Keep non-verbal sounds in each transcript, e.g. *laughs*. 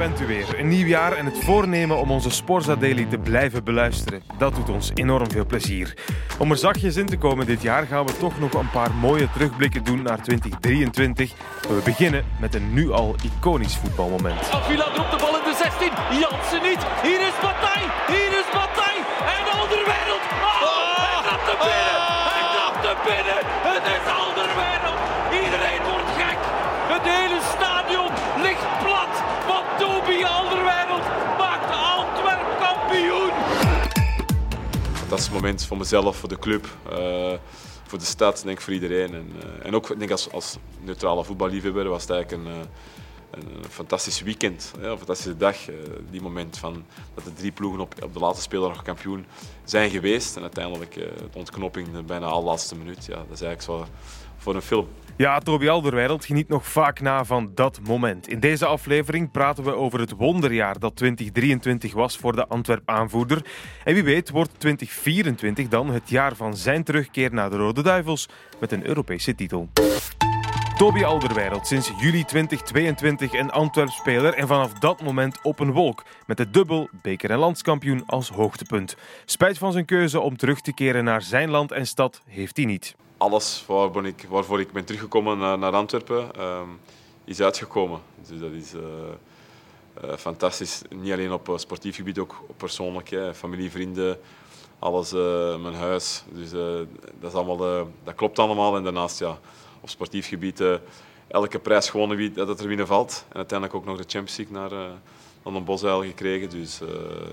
bent u weer. Een nieuw jaar en het voornemen om onze Sporza Daily te blijven beluisteren. Dat doet ons enorm veel plezier. Om er zachtjes in te komen dit jaar gaan we toch nog een paar mooie terugblikken doen naar 2023. We beginnen met een nu al iconisch voetbalmoment. Avila dropt de bal in de 16. Jansen niet. Hier is Matthij. Hier is Matthij. En Alderwereld. Oh, hij trapt hem binnen. Hij trapt hem binnen. Het is Alderwereld. Moment voor mezelf, voor de club, eh, voor de stad, denk ik voor iedereen. En, eh, en ook denk als, als neutrale voetballiefhebber was het eigenlijk een, eh, een, fantastisch weekend, een fantastische dag. die moment van dat de drie ploegen op, op de laatste speler nog kampioen zijn geweest. En uiteindelijk de ontknoping bijna al laatste minuut. Ja, dat is eigenlijk zo voor een film. Ja, Toby Alderweireld geniet nog vaak na van dat moment. In deze aflevering praten we over het wonderjaar dat 2023 was voor de Antwerp-aanvoerder. En wie weet wordt 2024 dan het jaar van zijn terugkeer naar de Rode Duivels met een Europese titel. Toby Alderweireld, sinds juli 2022 een Antwerp-speler en vanaf dat moment op een wolk. Met de dubbel, beker- en landskampioen als hoogtepunt. Spijt van zijn keuze om terug te keren naar zijn land en stad heeft hij niet. Alles waar ben ik, waarvoor ik ben teruggekomen naar, naar Antwerpen ehm, is uitgekomen. Dus dat is eh, eh, fantastisch. Niet alleen op eh, sportief gebied, ook persoonlijk. Hè. Familie, vrienden, alles, mijn huis. Dus dat, is allemaal, dat klopt allemaal. En daarnaast ja, op sportief gebied elke prijs gewonnen wie dat er winnen valt. En uiteindelijk ook nog de Champions League naar, naar een Bosuil gekregen. Dus eh,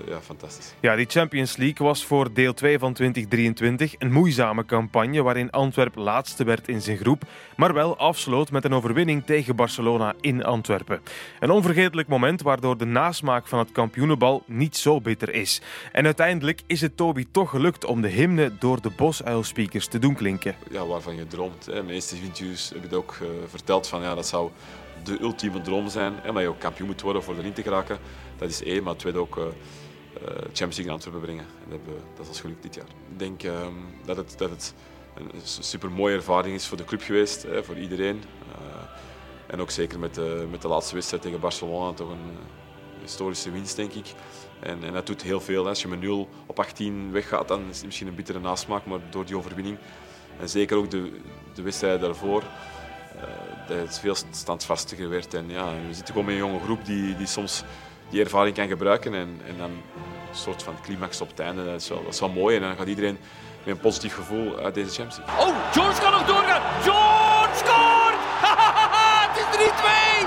ja, fantastisch. Ja, die Champions League was voor deel 2 van 2023 een moeizame campagne waarin Antwerp laatste werd in zijn groep, maar wel afsloot met een overwinning tegen Barcelona in Antwerpen. Een onvergetelijk moment waardoor de nasmaak van het kampioenenbal niet zo bitter is. En uiteindelijk is het Toby toch gelukt om de hymne door de Bosuil-speakers te doen klinken. ja, waarvan je droomt. Hè. Mijn eerste interviews heb ik het ook eh, verteld van ja, dat zou de ultieme droom zijn. Hè, maar je ook kampioen moet worden voor erin te geraken. Dat is één, maar tweede ook eh, Champions League in Antwerpen brengen. En dat, dat is ons gelukt dit jaar. Ik denk ehm, dat, het, dat het een super mooie ervaring is voor de club geweest, voor iedereen. Eh, en ook zeker met de, met de laatste wedstrijd tegen Barcelona, toch een historische winst, denk ik. En, en dat doet heel veel. Als je met 0 op 18 weggaat, dan is het misschien een bittere nasmaak, maar door die overwinning en zeker ook de, de wedstrijden daarvoor, dat het veel standvastiger werd. En ja, we zitten gewoon met een jonge groep die, die soms die ervaring kan gebruiken. En, en dan een soort van climax op het einde. Dat is, wel, dat is wel mooi. En dan gaat iedereen met een positief gevoel uit deze Champions League. Oh, George kan nog doorgaan. George scoort! *laughs* het is 3-2!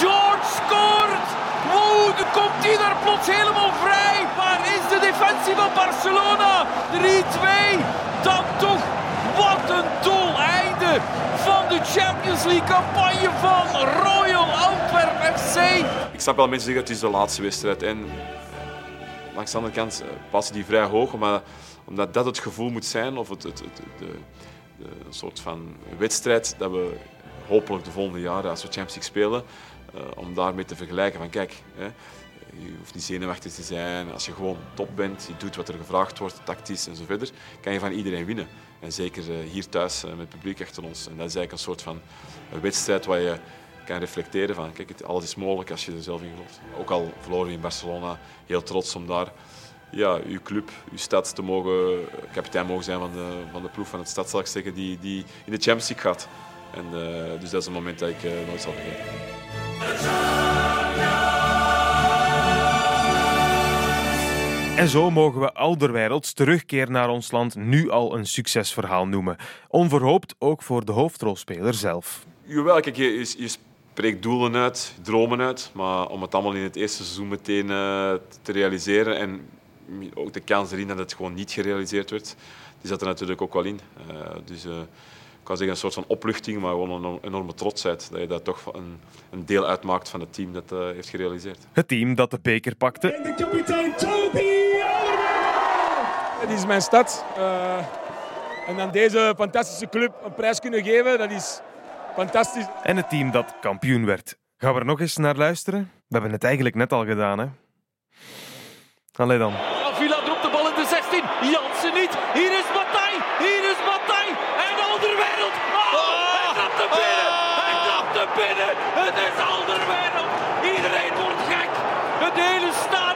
George scoort! Wow, nu komt hij daar plots helemaal vrij. Waar is de defensie van Barcelona? 3-2! Dan toch, wat een dol einde van de Champions League campagne van Royal Antwerp FC. Ik snap wel mensen zeggen het is de laatste wedstrijd. En langs de andere kant eh, passen die vrij hoog. Maar omdat dat het gevoel moet zijn, of het, het, het- de, de, een soort van wedstrijd dat we hopelijk de volgende jaren als we Champions League spelen, eh, om daarmee te vergelijken. Van kijk, hè, je hoeft niet zenuwachtig te zijn. Als je gewoon top bent, je doet wat er gevraagd wordt, tactisch en zo verder, kan je van iedereen winnen. En zeker eh, hier thuis eh, met het publiek achter ons. En dat is eigenlijk een soort van wedstrijd waar je kan reflecteren van kijk, het, alles is mogelijk als je er zelf in gelooft. Ook al verloren we in Barcelona, heel trots om daar ja, uw club, uw stad te mogen, kapitein mogen zijn van de, van de ploeg van het stad, zal ik zeggen, die, die in de Champions League gaat. En, dus dat is een moment dat ik nooit zal vergeten. En zo mogen we Alderweirelds terugkeer naar ons land nu al een succesverhaal noemen. Onverhoopt ook voor de hoofdrolspeler zelf. Jawel, kijk, je, je, spreekt doelen uit, dromen uit, maar om het allemaal in het eerste seizoen meteen eh, te realiseren en ook de kans erin dat het gewoon niet gerealiseerd werd, die zat er natuurlijk ook wel in. Eh, dus eh, kan zeggen een soort van opluchting, maar gewoon een enorme trotsheid dat je daar toch een, een deel uitmaakt van het team dat eh, heeft gerealiseerd. Het team dat de beker pakte de kapitein Toby. Het is mijn stad. eh, en aan deze fantastische club een prijs kunnen geven, dat is fantastisch. en het team dat kampioen werd. Gaan we er nog eens naar luisteren? We hebben het eigenlijk net al gedaan, hè? Allee dan. Avila dropt de bal in de 16. Jansen niet. Hier Het is Alderwereld. Iedereen wordt gek. Het hele stadion.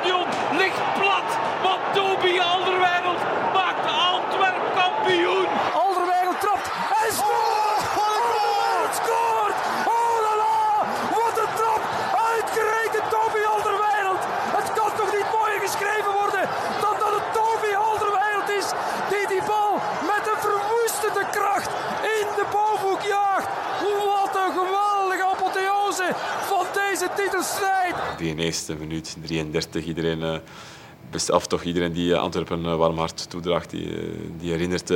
Deze titelstrijd. Die eerste minuut, 33, iedereen uh, beseft toch iedereen die Antwerpen een warm hart toedraagt, die, die herinnert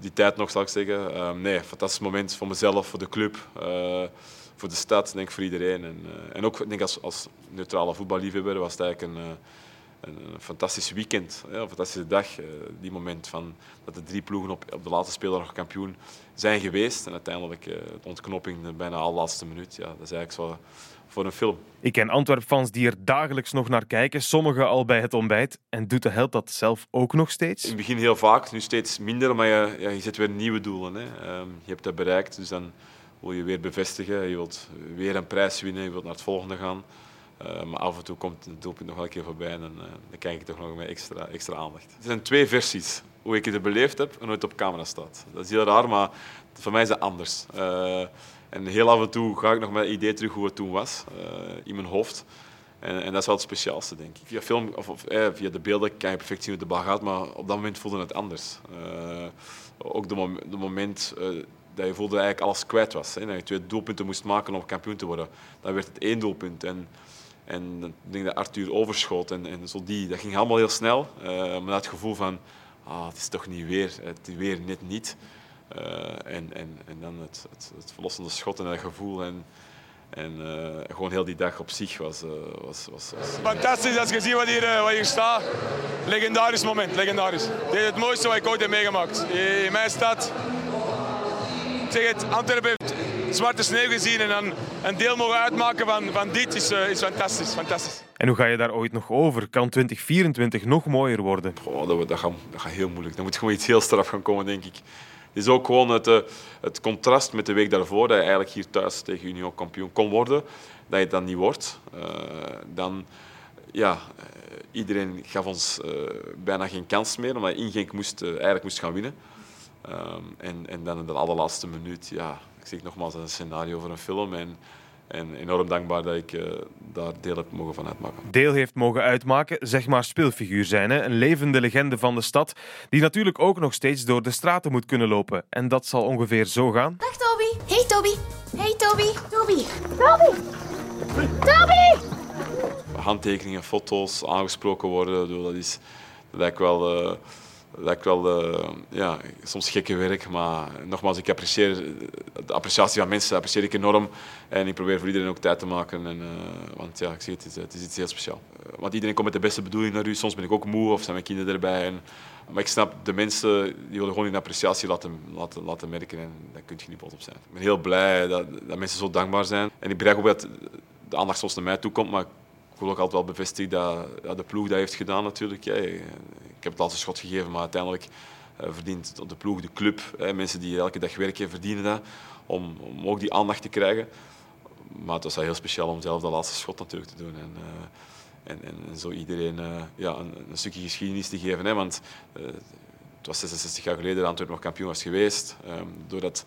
die tijd nog, zal ik zeggen. Ehm, nee, fantastisch moment voor mezelf, voor de club voor de stad, denk ik voor iedereen. En, en ook denk als, als neutrale voetballiefhebber was het eigenlijk een, een, een fantastisch weekend, een fantastische dag. Eh, die moment van dat de drie ploegen op, op de laatste speeldag kampioen zijn geweest. En uiteindelijk uh, de ontknoping de bijna al laatste minuut. Ja, dat is eigenlijk zo voor een film. Ik ken Antwerp-fans die er dagelijks nog naar kijken, sommigen al bij het ontbijt. En doet de held dat zelf ook nog steeds? In het begin heel vaak, nu steeds minder, maar je, ja, je zet weer nieuwe doelen. Hè. Um, je hebt dat bereikt, dus dan wil je weer bevestigen. Je wilt weer een prijs winnen, je wilt naar het volgende gaan. Uh, maar af en toe komt het doelpunt nog wel een keer voorbij en dan, uh, dan kijk ik toch nog met extra, extra aandacht. Er zijn twee versies hoe ik het beleefd heb en hoe het op camera staat. Dat is heel raar, maar voor mij is dat anders. Uh, en heel af en toe ga ik nog met het idee terug hoe het toen was, in mijn hoofd. En, en, dat is wel het speciaalste, denk ik. Via film of, of via de beelden kan je perfect zien hoe de bal gaat, maar op dat moment voelde het anders. ook de, mom moment dat je voelde eigenlijk alles kwijt was. Hè. Dat je twee doelpunten moest maken om kampioen te worden. Dan werd het één doelpunt. En en ik denk dat Arthur overschoot en, en zo die, dat ging allemaal heel snel. Uh, maar het gevoel van, ah, het is toch niet weer, het weer net niet. Uh, en, en, en dan het, het, het verlossende schot en dat gevoel. En, en uh, gewoon heel die dag op zich was, was, was, was, Fantastisch als je ziet wat hier, wat hier staat. Legendarisch moment, legendarisch. Dit is het mooiste wat ik ooit heb meegemaakt. In mijn stad. Ik zeg het, Antwerpen heeft zwarte sneeuw gezien en dan een deel mogen uitmaken van, van dit is, uh, is fantastisch, fantastisch. En hoe ga je daar ooit nog over? Kan 2024 nog mooier worden? Oh, dat, dat, gaat, dat gaat heel moeilijk. Dan moet gewoon iets heel straf gaan komen, denk ik. Het is ook gewoon het, uh, het contrast met de week daarvoor, dat je eigenlijk hier thuis tegen Union kampioen kon worden, dat je dat niet wordt. Uh, dan, ja, iedereen gaf ons bijna geen kans meer, omdat Ingenk moest, eigenlijk moest gaan winnen. Um, en, en dan in de allerlaatste minuut, ja, ik zeg nogmaals, een scenario voor een film. En, en enorm dankbaar dat ik uh, daar deel heb mogen van uitmaken. Deel heeft mogen uitmaken, zeg maar speelfiguur zijn. Hè? Een levende legende van de stad, die natuurlijk ook nog steeds door de straten moet kunnen lopen. En dat zal ongeveer zo gaan. Dag Toby. Hey Toby. Hey Toby. Toby. Toby. Toby. Handtekeningen, foto's, aangesproken worden, dat is dat lijkt wel... Uh, dat ik wel uh, ja, soms gekke werk, maar nogmaals, ik apprecieer de appreciatie van mensen apprecieer ik enorm en ik probeer voor iedereen ook tijd te maken, en, uh, want ja, ik zeg het, het is, iets heel speciaals. Want iedereen komt met de beste bedoeling naar u, soms ben ik ook moe of zijn mijn kinderen erbij. En, maar ik snap, de mensen die willen gewoon hun appreciatie laten, laten, laten merken en daar kun je niet boos op zijn. Ik ben heel blij dat, dat mensen zo dankbaar zijn en ik begrijp ook dat de aandacht soms naar mij toe komt, maar ik wil ook altijd wel bevestigen dat, dat de ploeg dat heeft gedaan natuurlijk. Ja, heb het altijd schot gegeven, maar uiteindelijk uh, verdient de ploeg, de club, mensen die elke dag werken, verdienen dat om, om ook die aandacht te krijgen. Maar het was heel speciaal om zelf dat laatste schot natuurlijk te doen. En, uh, en, en, en, zo iedereen uh, ja, een, een, stukje geschiedenis te geven. Hè, want het was 66 jaar geleden dat Antwerpen nog kampioen was geweest. Um, doordat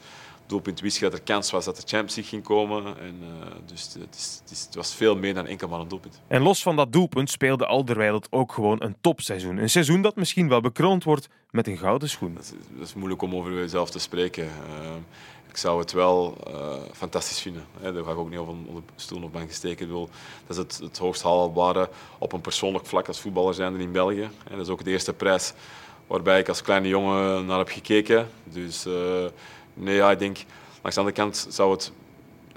doelpunt wist dat er kans was dat de Champions League ging komen. En, uh, dus het, is, het, is, het, was veel meer dan enkel maar een doelpunt. En los van dat doelpunt speelde Alderweireld ook gewoon een topseizoen. Een seizoen dat misschien wel bekroond wordt met een gouden schoen. Dat is, dat is moeilijk om over jezelf te spreken. Uh, ik zou het wel uh, fantastisch vinden. Hè. Daar ga ik ook niet over onder stoel of bank steken. Dat is het, het hoogst haalbare op een persoonlijk vlak als voetballer zijn in België. En dat is ook de eerste prijs waarbij ik als kleine jongen naar heb gekeken. Dus Nee, ja, ik denk, langs de andere kant zou het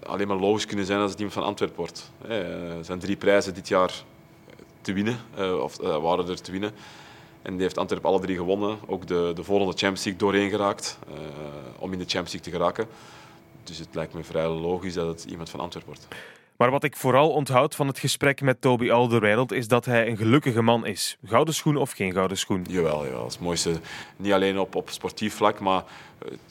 alleen maar logisch kunnen zijn als het team van Antwerpen wordt. Er zijn drie prijzen dit jaar te winnen, eh, of uh, waren er te winnen. En die heeft Antwerpen alle drie gewonnen. Ook de, de volgende Champions League doorheen geraakt, uh, om in de Champions League te geraken. Dus het lijkt me vrij logisch dat het iemand van Antwerpen wordt. Maar wat ik vooral onthoud van het gesprek met Toby Alderweireld is dat hij een gelukkige man is. Gouden schoen of geen gouden schoen? Jawel, jawel. het mooiste. Niet alleen op, op sportief vlak, maar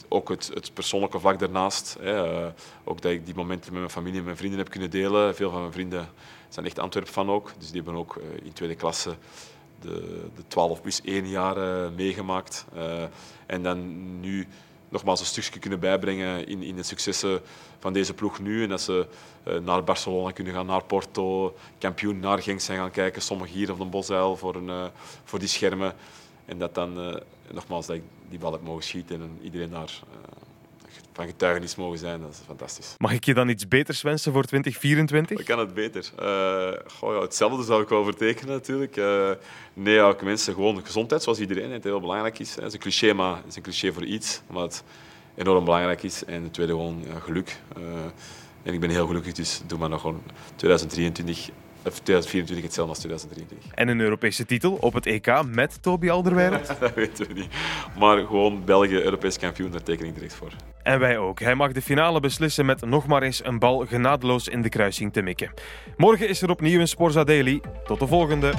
ook het, het persoonlijke vlak daarnaast. Hè. ook dat ik die momenten met mijn familie en mijn vrienden heb kunnen delen. Veel van mijn vrienden zijn echt Antwerpen van ook. Dus die hebben ook eh, in tweede klasse de, de 12 plus 1 jaar meegemaakt. Uh, en dan nu nogmaals een stukje kunnen bijbrengen in, in de successen van deze ploeg nu. En dat ze uh, naar Barcelona kunnen gaan, naar Porto, kampioen naar Genk zijn gaan kijken. Sommigen hier op de Bosuil voor, een, uh, voor die schermen. En dat dan, uh, nogmaals, dat ik die bal heb mogen schieten en iedereen daar van getuigenis mogen zijn. Dat is fantastisch. Mag ik je dan iets beters wensen voor 2024? Ik kan het beter. Uh, goh, ja, hetzelfde zou ik wel vertekenen natuurlijk. Uh, nee, ik mensen gewoon gezondheid, zoals iedereen, het heel belangrijk is. Het is een cliché, maar het is een cliché voor iets. Maar het enorm belangrijk is. En het tweede gewoon ja, geluk. Uh, en ik ben heel gelukkig, dus doe maar nog gewoon 2023 of 2024 hetzelfde als 2023. En een Europese titel op het EK met Toby Alderweireld? *laughs* dat weten we niet. Maar gewoon België, Europees kampioen, daar teken ik direct voor. En wij ook. Hij mag de finale beslissen met nog maar eens een bal genadeloos in de kruising te mikken. Morgen is er opnieuw een Sporza Daily. Tot de volgende.